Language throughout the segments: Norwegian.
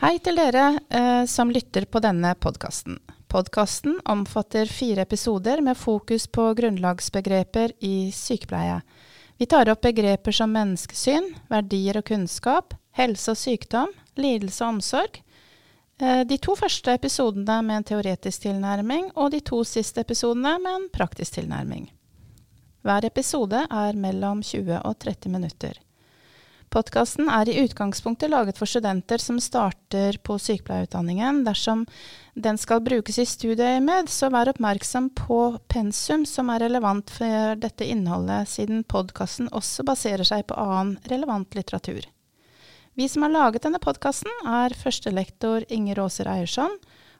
Hei til dere eh, som lytter på denne podkasten. Podkasten omfatter fire episoder med fokus på grunnlagsbegreper i sykepleie. Vi tar opp begreper som menneskesyn, verdier og kunnskap, helse og sykdom, lidelse og omsorg. Eh, de to første episodene med en teoretisk tilnærming, og de to siste episodene med en praktisk tilnærming. Hver episode er mellom 20 og 30 minutter. Podkasten er i utgangspunktet laget for studenter som starter på sykepleierutdanningen. Dersom den skal brukes i studieøyemed, så vær oppmerksom på pensum som er relevant for dette innholdet, siden podkasten også baserer seg på annen relevant litteratur. Vi som har laget denne podkasten, er førstelektor Inger Aaser Eiersson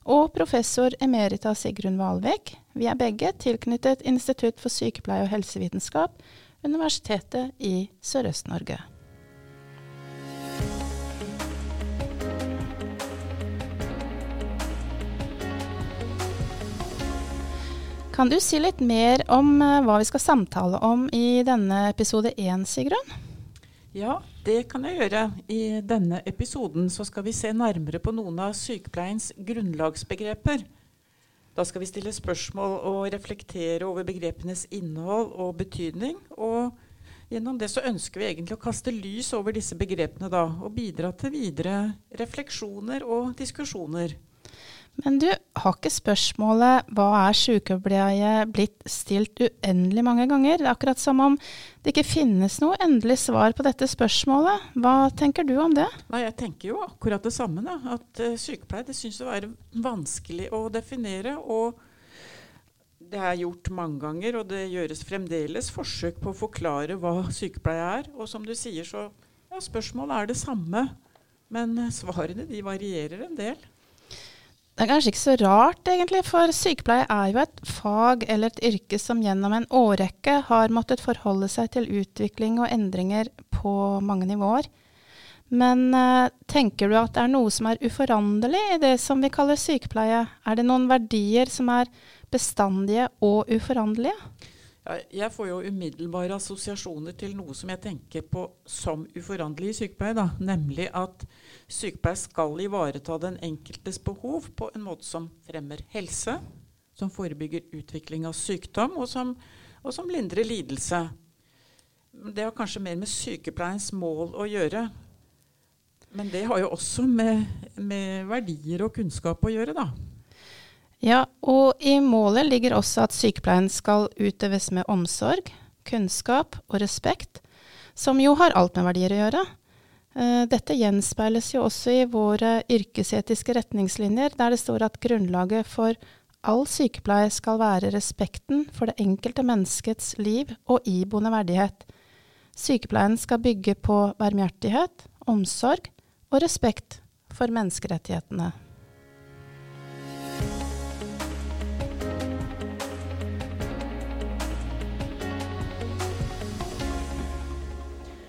og professor emerita Sigrun Valvik. Vi er begge tilknyttet Institutt for sykepleie og helsevitenskap, Universitetet i Sørøst-Norge. Kan du si litt mer om uh, hva vi skal samtale om i denne episode én, Sigrun? Ja, det kan jeg gjøre. I denne episoden skal vi se nærmere på noen av sykepleiens grunnlagsbegreper. Da skal vi stille spørsmål og reflektere over begrepenes innhold og betydning. Og gjennom det så ønsker vi egentlig å kaste lys over disse begrepene da, og bidra til videre refleksjoner og diskusjoner. Men du, har ikke spørsmålet 'hva er sykepleie' blitt stilt uendelig mange ganger? Det er akkurat som om det ikke finnes noe endelig svar på dette spørsmålet. Hva tenker du om det? Nei, Jeg tenker jo akkurat det samme. Da. At uh, sykepleie det syns å være vanskelig å definere. og det er gjort mange ganger, og det gjøres fremdeles forsøk på å forklare hva sykepleie er. Og som du sier, så ja, spørsmålet er det samme, men svarene de varierer en del. Det er kanskje ikke så rart, egentlig, for sykepleie er jo et fag eller et yrke som gjennom en årrekke har måttet forholde seg til utvikling og endringer på mange nivåer. Men uh, tenker du at det er noe som er uforanderlig i det som vi kaller sykepleie? Er det noen verdier som er bestandige og uforanderlige? Jeg får jo umiddelbare assosiasjoner til noe som jeg tenker på som uforanderlig i sykepleie. Da. Nemlig at sykepleie skal ivareta den enkeltes behov på en måte som fremmer helse, som forebygger utvikling av sykdom, og som, og som lindrer lidelse. Det har kanskje mer med sykepleiens mål å gjøre. Men det har jo også med, med verdier og kunnskap å gjøre, da. Ja, og i målet ligger også at sykepleien skal utøves med omsorg, kunnskap og respekt, som jo har alt med verdier å gjøre. Eh, dette gjenspeiles jo også i våre yrkesetiske retningslinjer, der det står at grunnlaget for all sykepleie skal være respekten for det enkelte menneskets liv og iboende verdighet. Sykepleien skal bygge på barmhjertighet, omsorg og respekt for menneskerettighetene.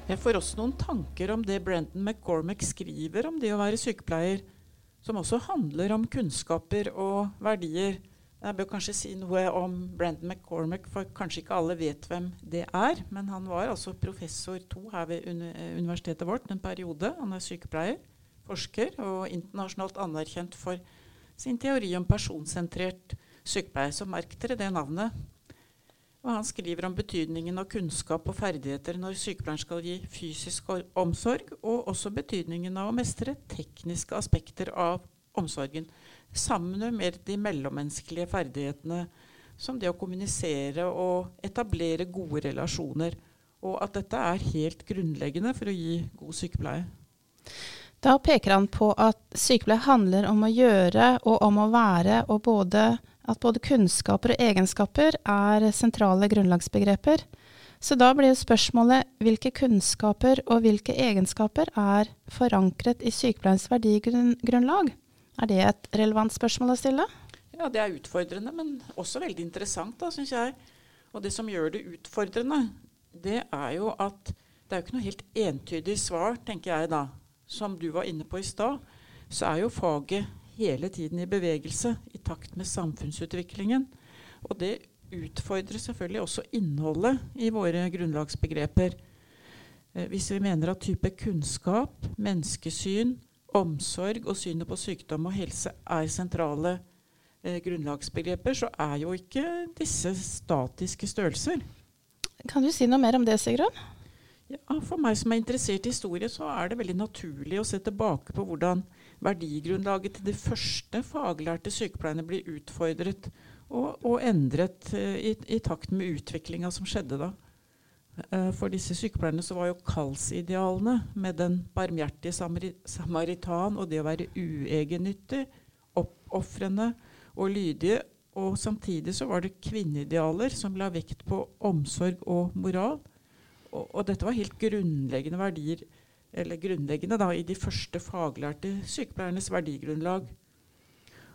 Jeg får også noen tanker om det Brenton McCormack skriver om det å være sykepleier, som også handler om kunnskaper og verdier. Jeg bør kanskje si noe om Brenton McCormack, for kanskje ikke alle vet hvem det er. Men han var altså professor to her ved universitetet vårt en periode. Han er sykepleier, forsker og internasjonalt anerkjent for sin teori om personsentrert sykepleie. Så merk dere det navnet. Og han skriver om betydningen av kunnskap og ferdigheter når sykepleieren skal gi fysisk omsorg, og også betydningen av å mestre tekniske aspekter av omsorgen, sammen med de mellommenneskelige ferdighetene som det å kommunisere og etablere gode relasjoner. Og at dette er helt grunnleggende for å gi god sykepleie. Da peker han på at sykepleie handler om å gjøre og om å være, og både at både kunnskaper og egenskaper er sentrale grunnlagsbegreper. Så da blir jo spørsmålet hvilke kunnskaper og hvilke egenskaper er forankret i sykepleiens verdigrunnlag? Er det et relevant spørsmål å stille? Ja, det er utfordrende, men også veldig interessant, da, syns jeg. Og det som gjør det utfordrende, det er jo at det er jo ikke noe helt entydig svar, tenker jeg da. Som du var inne på i stad, så er jo faget hele tiden i bevegelse i takt med samfunnsutviklingen. Og det utfordrer selvfølgelig også innholdet i våre grunnlagsbegreper. Eh, hvis vi mener at type kunnskap, menneskesyn, omsorg og synet på sykdom og helse er sentrale eh, grunnlagsbegreper, så er jo ikke disse statiske størrelser. Kan du si noe mer om det, Sigrun? Ja, for meg som er interessert i historie, så er det veldig naturlig å se tilbake på hvordan verdigrunnlaget til de første faglærte sykepleierne blir utfordret og, og endret uh, i, i, takt med utviklinga som skjedde da. Uh, for disse sykepleierne så var jo kallsidealene med den barmhjertige samaritan og det å være uegennyttig, oppofrende og lydige. Og samtidig så var det kvinneidealer som la vekt på omsorg og moral og, og, dette var helt grunnleggende verdier eller grunnleggende da, i de første faglærte sykepleiernes verdigrunnlag.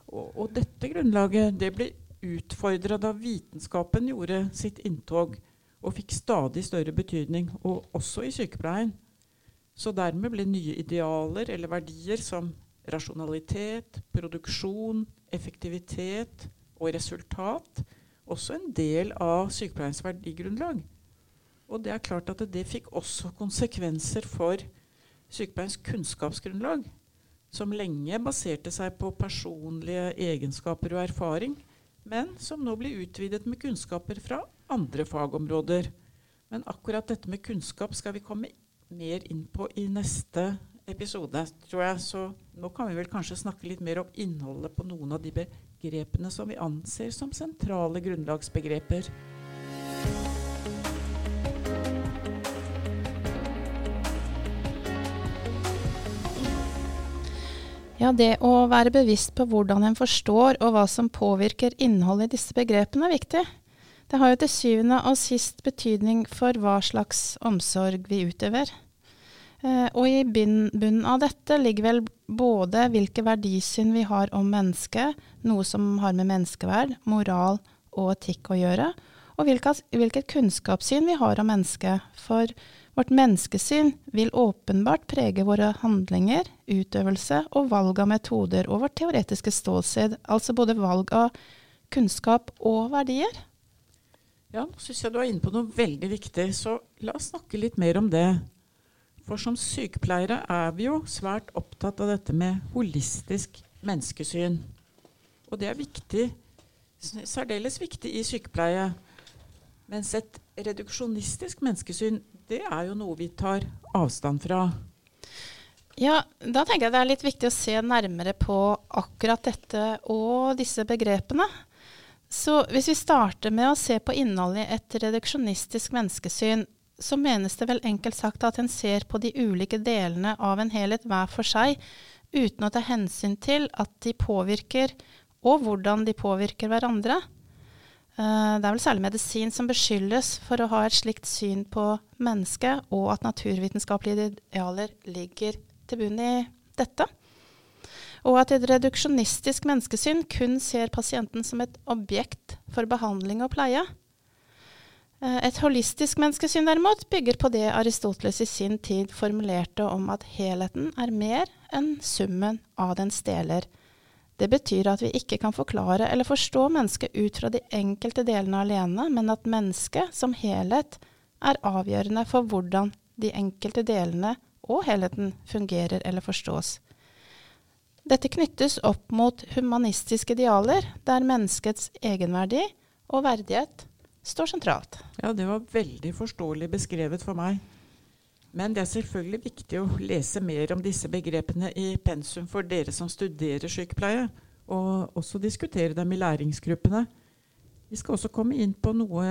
Og, og dette grunnlaget det ble utfordra da vitenskapen gjorde sitt inntog og fikk stadig større betydning, og også i sykepleien. Så dermed ble nye idealer eller verdier som rasjonalitet, produksjon, effektivitet og resultat også en del av sykepleiens verdigrunnlag. Og det er klart at det fikk også konsekvenser for sykepleiens kunnskapsgrunnlag, som lenge baserte seg på personlige egenskaper og erfaring, men som nå blir utvidet med kunnskaper fra andre fagområder. Men akkurat dette med kunnskap skal vi komme mer inn på i neste episode, tror jeg. Så nå kan vi vel kanskje snakke litt mer om innholdet på noen av de begrepene som vi anser som sentrale grunnlagsbegreper. Ja, det å være bevisst på hvordan en forstår og hva som påvirker innholdet i disse begrepene er viktig. Det har jo til syvende og sist betydning for hva slags omsorg vi utøver. Eh, og i bunnen av dette ligger vel både hvilke verdisyn vi har om mennesket, noe som har med menneskeverd, moral og etikk å gjøre, og hvilket, kunnskapssyn vi har om mennesket. For Vårt menneskesyn vil åpenbart prege våre handlinger, utøvelse og valg av metoder og vårt teoretiske ståsted, altså både valg av kunnskap og verdier. Ja, nå syns jeg du er inne på noe veldig viktig, så la oss snakke litt mer om det. For som sykepleiere er vi jo svært opptatt av dette med holistisk menneskesyn. Og det er viktig, særdeles viktig i sykepleie. Mens et reduksjonistisk menneskesyn det er jo noe vi tar avstand fra. Ja, da tenker jeg det er litt viktig å se nærmere på akkurat dette og disse begrepene. Så hvis vi starter med å se på innholdet i et reduksjonistisk menneskesyn, så menes det vel enkelt sagt at en ser på de ulike delene av en helhet hver for seg, uten å ta hensyn til at de påvirker, og hvordan de påvirker hverandre. Eh, det er vel særlig medisin som beskyldes for å ha et slikt syn på mennesket, og at naturvitenskapelige idealer ligger til bunn i dette. Og at et reduksjonistisk menneskesyn kun ser pasienten som et objekt for behandling og pleie. Eh, et holistisk menneskesyn derimot bygger på det Aristoteles i sin tid formulerte om at helheten er mer enn summen av dens deler. Det betyr at vi ikke kan forklare eller forstå mennesket ut fra de enkelte delene alene, men at mennesket som helhet er avgjørende for hvordan de enkelte delene og helheten fungerer eller forstås. Dette knyttes opp mot humanistiske idealer, der menneskets egenverdi og verdighet står sentralt. Ja, det var veldig forståelig beskrevet for meg. Men det er selvfølgelig viktig å lese mer om disse begrepene i pensum for dere som studerer sykepleie, og også diskutere dem i læringsgruppene. Vi skal også komme inn på noe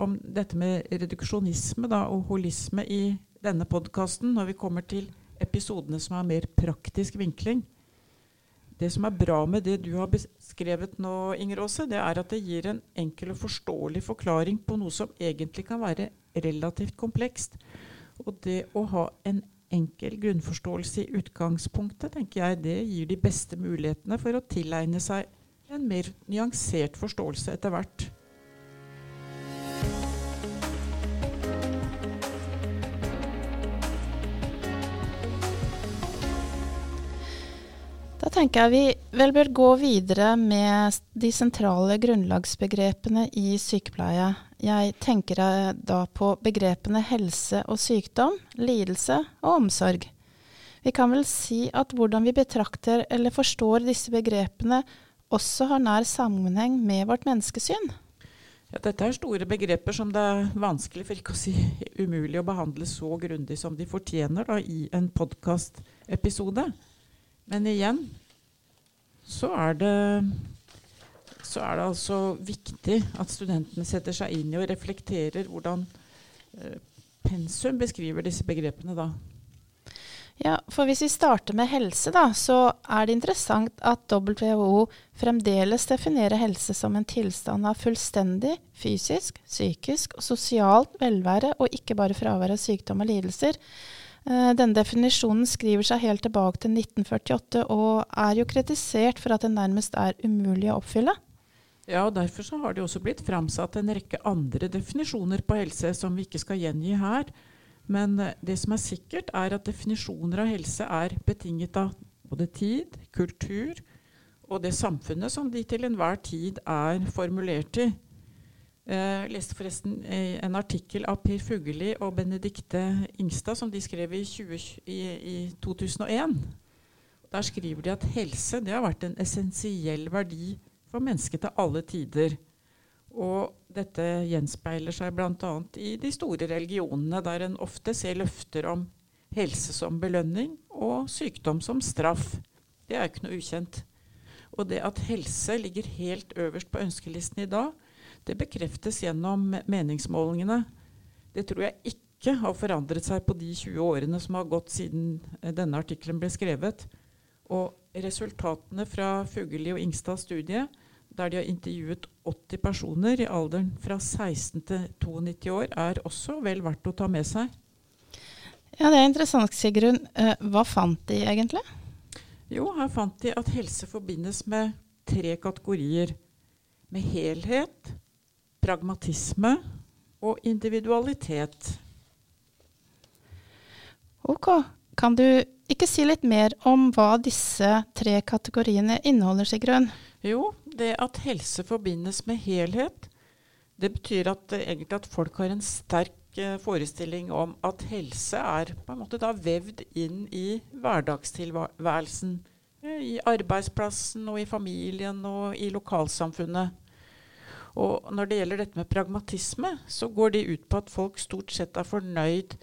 om dette med reduksjonisme da, og holisme i denne podkasten når vi kommer til episodene som har mer praktisk vinkling. Det som er bra med det du har beskrevet nå, Inger Aase, det er at det gir en enkel og forståelig forklaring på noe som egentlig kan være relativt komplekst. Og det å ha en enkel grunnforståelse i utgangspunktet, tenker jeg det gir de beste mulighetene for å tilegne seg en mer nyansert forståelse etter hvert. Da tenker jeg vi vel bør gå videre med de sentrale grunnlagsbegrepene i sykepleie. Jeg tenker da på begrepene helse og sykdom, lidelse og omsorg. Vi kan vel si at hvordan vi betrakter eller forstår disse begrepene, også har nær sammenheng med vårt menneskesyn. Ja, dette er store begreper som det er vanskelig, for ikke å si umulig, å behandle så grundig som de fortjener da, i en podkastepisode. Men igjen så er det så er det altså viktig at studentene setter seg inn i og reflekterer hvordan eh, pensum beskriver disse begrepene da. Ja, for hvis vi starter med helse, da, så er det interessant at WHO fremdeles definerer helse som en tilstand av fullstendig fysisk, psykisk og sosialt velvære, og ikke bare fravær av sykdom og lidelser. Eh, denne definisjonen skriver seg helt tilbake til 1948, og er jo kritisert for at den nærmest er umulig å oppfylle. Ja, og Derfor så har det også blitt framsatt en rekke andre definisjoner på helse som vi ikke skal gjengi her. Men eh, det som er sikkert, er at definisjoner av helse er betinget av både tid, kultur og det samfunnet som de til enhver tid er formulert i. Jeg eh, leste forresten en artikkel av Per Fugelli og Benedicte Ingstad som de skrev i, 20, i, i 2001. Der skriver de at helse har vært en essensiell verdi for mennesket til alle tider. Og dette gjenspeiler seg bl.a. i de store religionene, der en ofte ser løfter om helse som belønning og sykdom som straff. Det er ikke noe ukjent. Og det at helse ligger helt øverst på ønskelisten i dag, det bekreftes gjennom meningsmålingene. Det tror jeg ikke har forandret seg på de 20 årene som har gått siden eh, denne artikkelen ble skrevet. Og resultatene fra Fugelli og Ingstads studie der de har intervjuet 80 personer i alderen fra 16 til 92 år, er også vel verdt å ta med seg. Ja, Det er interessant, Sigrun. Eh, hva fant de egentlig? Jo, her fant de at helse forbindes med tre kategorier. Med helhet, pragmatisme og individualitet. Ok. Kan du ikke si litt mer om hva disse tre kategoriene inneholder, Sigrun? Jo, det at helse forbindes med helhet, det betyr at, eh, egentlig at folk har en sterk uh, forestilling om at helse er på en måte da vevd inn i hverdagstilværelsen. Uh, I arbeidsplassen og i familien og i lokalsamfunnet. Og når det gjelder dette med pragmatisme, så går det ut på at folk stort sett er fornøyd,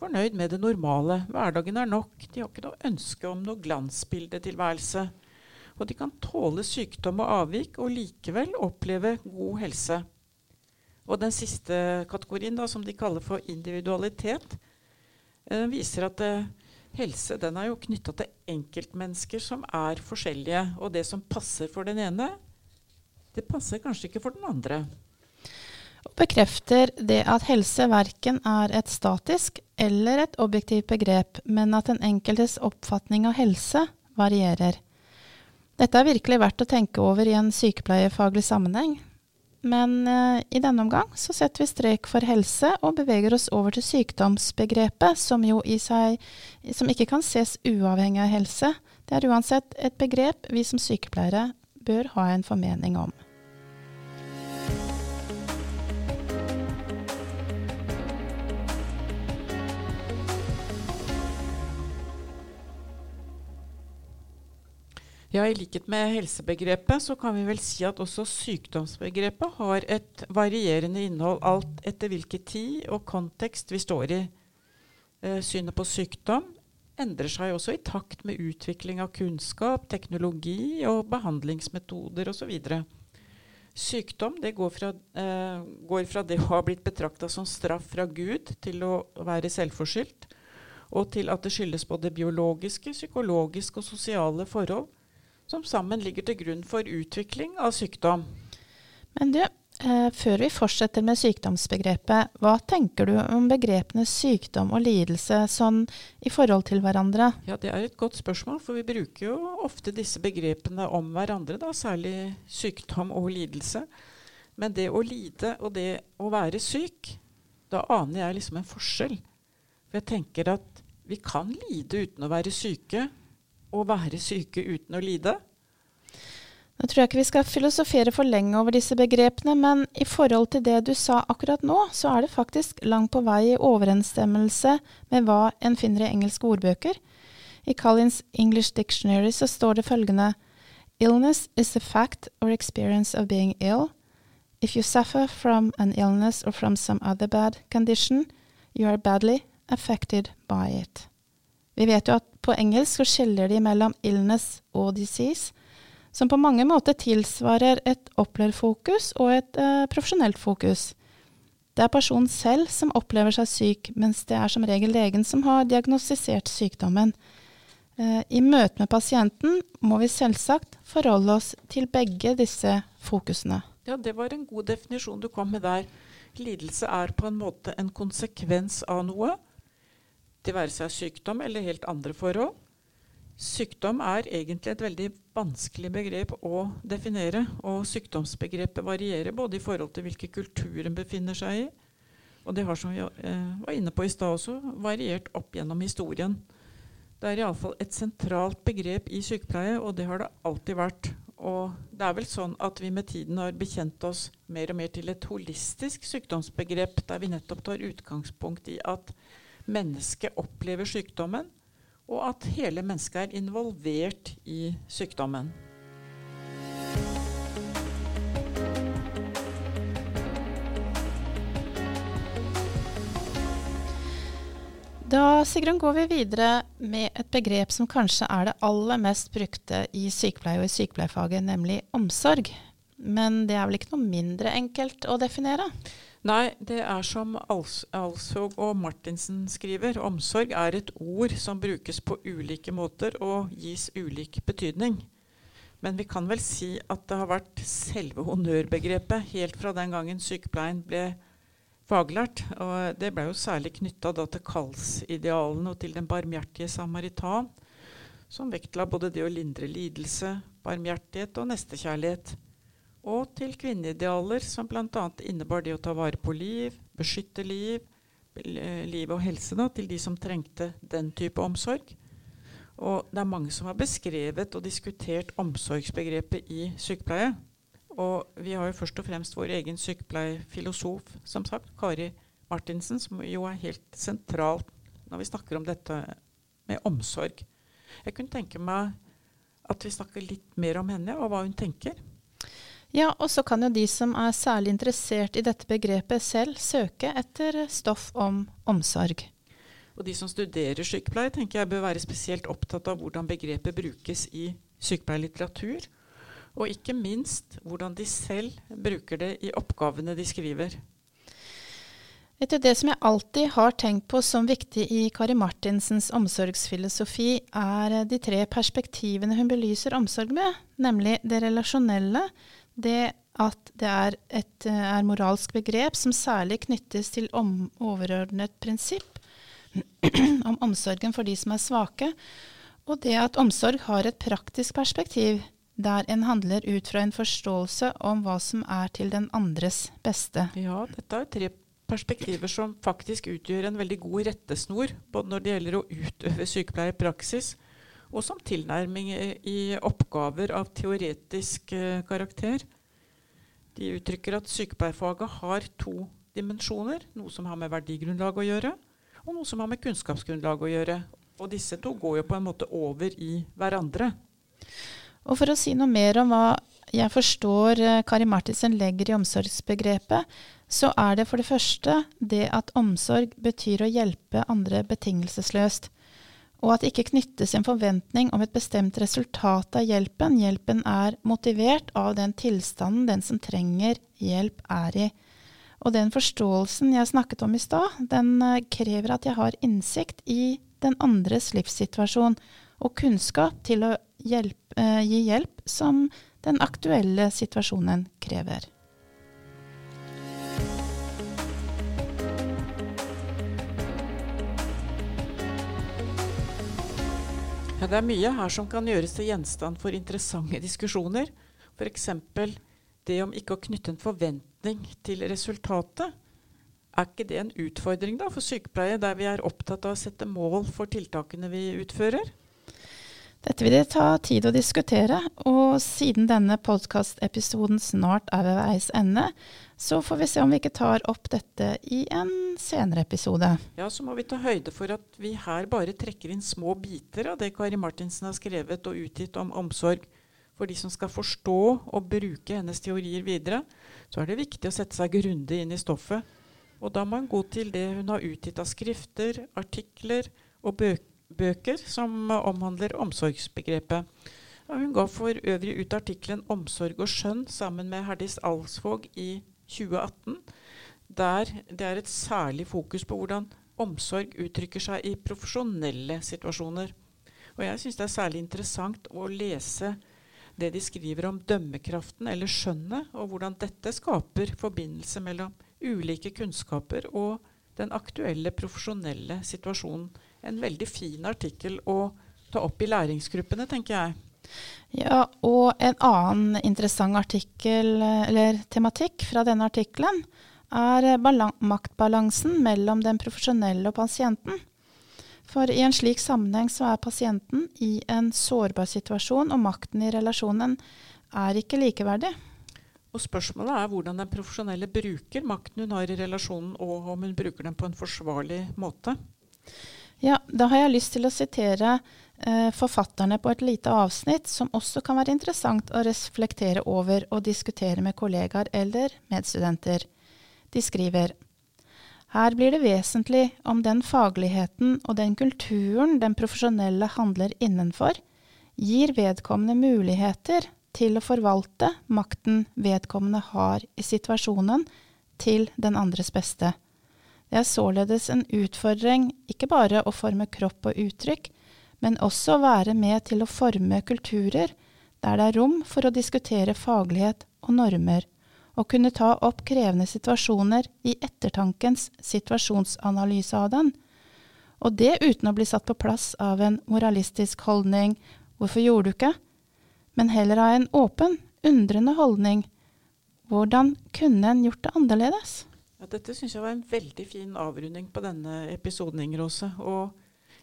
fornøyd med det normale. Hverdagen er nok. De har ikke noe ønske om noe glansbildetilværelse. Og de kan tåle sykdom og avvik og likevel oppleve god helse. Og den siste kategorien, da, som de kaller for individualitet, eh, viser at eh, helse den er jo knytta til enkeltmennesker som er forskjellige. Og det som passer for den ene, det passer kanskje ikke for den andre. Og bekrefter det at helse verken er et statisk eller et objektivt begrep, men at den enkeltes oppfatning av helse varierer. Dette er virkelig verdt å tenke over i en sykepleiefaglig sammenheng. Men uh, i denne omgang så setter vi strek for helse og beveger oss over til sykdomsbegrepet, som jo i seg som ikke kan ses uavhengig av helse. Det er uansett et begrep vi som sykepleiere bør ha en formening om. Ja, I likhet med helsebegrepet så kan vi vel si at også sykdomsbegrepet har et varierende innhold alt etter hvilken tid og kontekst vi står i. Eh, synet på sykdom endrer seg også i takt med utvikling av kunnskap, teknologi og behandlingsmetoder osv. Sykdom går fra, eh, går, fra, det å ha blitt betrakta som straff fra Gud til å være selvforskyldt, og til at det skyldes både biologiske, psykologiske og sosiale forhold som sammen ligger til grunn for utvikling av sykdom. Men du, før vi fortsetter med sykdomsbegrepet, hva tenker du om begrepene sykdom og lidelse sånn i forhold til hverandre? Ja, Det er et godt spørsmål, for vi bruker jo ofte disse begrepene om hverandre, da, særlig sykdom og lidelse. Men det å lide og det å være syk, da aner jeg liksom en forskjell. For jeg tenker at vi kan lide uten å være syke, og være syke uten å lide? Nå tror jeg ikke vi skal filosofere for lenge over disse begrepene, men i forhold til det du sa akkurat nå, så er det faktisk langt på vei i overensstemmelse med hva en finner i engelske ordbøker. I Collins English Dictionary så står det følgende Illness is the fact or experience of being ill. If you suffer from an illness or from some other bad condition, you are badly affected by it. Vi vet jo at på engelsk så skiller de mellom illness og disease, som på mange måter tilsvarer et opplevd og et eh, profesjonelt fokus. Det er personen selv som opplever seg syk, mens det er som regel legen som har diagnostisert sykdommen. Eh, I møte med pasienten må vi selvsagt forholde oss til begge disse fokusene. Ja, det var en god definisjon du kom med der. Lidelse er på en måte en konsekvens av noe. Det være seg sykdom eller helt andre forhold. Sykdom er egentlig et veldig vanskelig begrep å definere. Og sykdomsbegrepet varierer både i forhold til hvilken kulturer en befinner seg i, og det har, som vi eh, var inne på i stad også, variert opp gjennom historien. Det er iallfall et sentralt begrep i sykepleie, og det har det alltid vært. Og det er vel sånn at vi med tiden har bekjent oss mer og mer til et holistisk sykdomsbegrep, der vi nettopp tar utgangspunkt i at mennesket opplever sykdommen og at hele mennesket er involvert i sykdommen. Da Sigrun, går vi videre med et begrep som kanskje er det aller mest brukte i sykepleie og i sykepleierfaget, nemlig omsorg. Men det er vel ikke noe mindre enkelt å definere? Nei, det er som Alsvåg og Martinsen skriver. Omsorg er et ord som brukes på ulike måter og gis ulik betydning. Men vi kan vel si at det har vært selve honnørbegrepet helt fra den gangen sykepleien ble faglært. Og det ble jo særlig knytta til kallsidealene og til den barmhjertige samaritan, som vektla både det å lindre lidelse, barmhjertighet og nestekjærlighet og til kvinneidealer som bl.a. innebar det å ta vare på liv, beskytte liv, liv og helse da, til de som trengte den type omsorg. Og det er mange som har beskrevet og diskutert omsorgsbegrepet i sykepleie. Og vi har jo først og fremst vår egen sykepleiefilosof, som sagt, Kari Martinsen, som jo er helt sentralt når vi snakker om dette med omsorg. Jeg kunne tenke meg at vi snakker litt mer om henne og hva hun tenker. Ja, og så kan jo de som er særlig interessert i dette begrepet selv søke etter stoff om omsorg. Og de som studerer sykepleie, tenker jeg bør være spesielt opptatt av hvordan begrepet brukes i sykepleierlitteratur, og ikke minst hvordan de selv bruker det i oppgavene de skriver. Etter det som jeg alltid har tenkt på som viktig i Kari Martinsens omsorgsfilosofi, er de tre perspektivene hun belyser omsorg med, nemlig det relasjonelle, det at det er et er moralsk begrep som særlig knyttes til om, overordnet prinsipp om omsorgen for de som er svake, og det at omsorg har et praktisk perspektiv, der en handler ut fra en forståelse om hva som er til den andres beste. Ja, dette er tre perspektiver som faktisk utgjør en veldig god rettesnor, både når det gjelder å utøve sykepleierpraksis, og som tilnærming i oppgaver av teoretisk eh, karakter. De uttrykker at sykepleierfaget har to dimensjoner. Noe som har med verdigrunnlag å gjøre, og noe som har med kunnskapsgrunnlag å gjøre. Og disse to går jo på en måte over i hverandre. Og For å si noe mer om hva jeg forstår eh, Kari Martinsen legger i omsorgsbegrepet, så er det for det første det at omsorg betyr å hjelpe andre betingelsesløst og at det ikke knyttes en forventning om et bestemt resultat av hjelpen. Hjelpen er motivert av den tilstanden den som trenger hjelp, er i. Og den forståelsen jeg snakket om i stad, den eh, krever at jeg har innsikt i den andres livssituasjon og kunnskap til å hjelpe, eh, gi hjelp som den aktuelle situasjonen krever. Ja, det er mye her som kan gjøres til gjenstand for interessante diskusjoner. F.eks. det om ikke å knytte en forventning til resultatet. Er ikke det en utfordring da for sykepleie, der vi er opptatt av å sette mål for tiltakene vi utfører? Dette vil det ta tid å diskutere, og siden denne podkastepisoden snart er ved veis ende, så får vi se om vi ikke tar opp dette i en senere episode. Ja, så må vi ta høyde for at vi her bare trekker inn små biter av det Kari Martinsen har skrevet og utgitt om omsorg. For de som skal forstå og bruke hennes teorier videre, så er det viktig å sette seg grundig inn i stoffet. Og da må en gå til det hun har utgitt av skrifter, artikler og bøker bøker som omhandler omsorgsbegrepet. Hun ga for øvrig ut artikkelen 'Omsorg og skjønn' sammen med Herdis Alsvåg i 2018, der det er et særlig fokus på hvordan omsorg uttrykker seg i profesjonelle situasjoner. Og jeg syns det er særlig interessant å lese det de skriver om dømmekraften eller skjønnet, og hvordan dette skaper forbindelse mellom ulike kunnskaper og den aktuelle profesjonelle situasjonen en veldig fin artikkel å ta opp i læringsgruppene, tenker jeg. Ja, og en annen interessant artikkel, eller tematikk fra denne artikkelen, er maktbalansen mellom den profesjonelle og pasienten. For i en slik sammenheng så er pasienten i en sårbar situasjon, og makten i relasjonen er ikke likeverdig. Og Spørsmålet er hvordan den profesjonelle bruker makten hun har i relasjonen, og om hun bruker den på en forsvarlig måte. Ja, da har jeg lyst til å sitere eh, forfatterne på et lite avsnitt som også kan være interessant å reflektere over og diskutere med kollegaer eller medstudenter. De skriver her blir det vesentlig om den fagligheten og den kulturen den profesjonelle handler innenfor, gir vedkommende muligheter til å forvalte makten vedkommende har i situasjonen, til den andres beste. Det er således en utfordring ikke bare å forme kropp og uttrykk, men også være med til å forme kulturer der det er rom for å diskutere faglighet og normer, og kunne ta opp krevende situasjoner i ettertankens situasjonsanalyse av den. Og det uten å bli satt på plass av en moralistisk holdning 'hvorfor gjorde du ikke?', men heller av en åpen, undrende holdning 'hvordan kunne en gjort det annerledes?' Ja, dette syns jeg var en veldig fin avrunding på denne episoden, Inger Aase. Og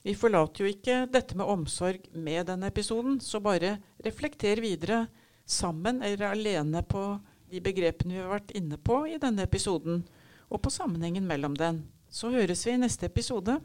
vi forlater jo ikke dette med omsorg med denne episoden, så bare reflekter videre sammen eller alene på de begrepene vi har vært inne på i denne episoden, og på sammenhengen mellom den. Så høres vi i neste episode.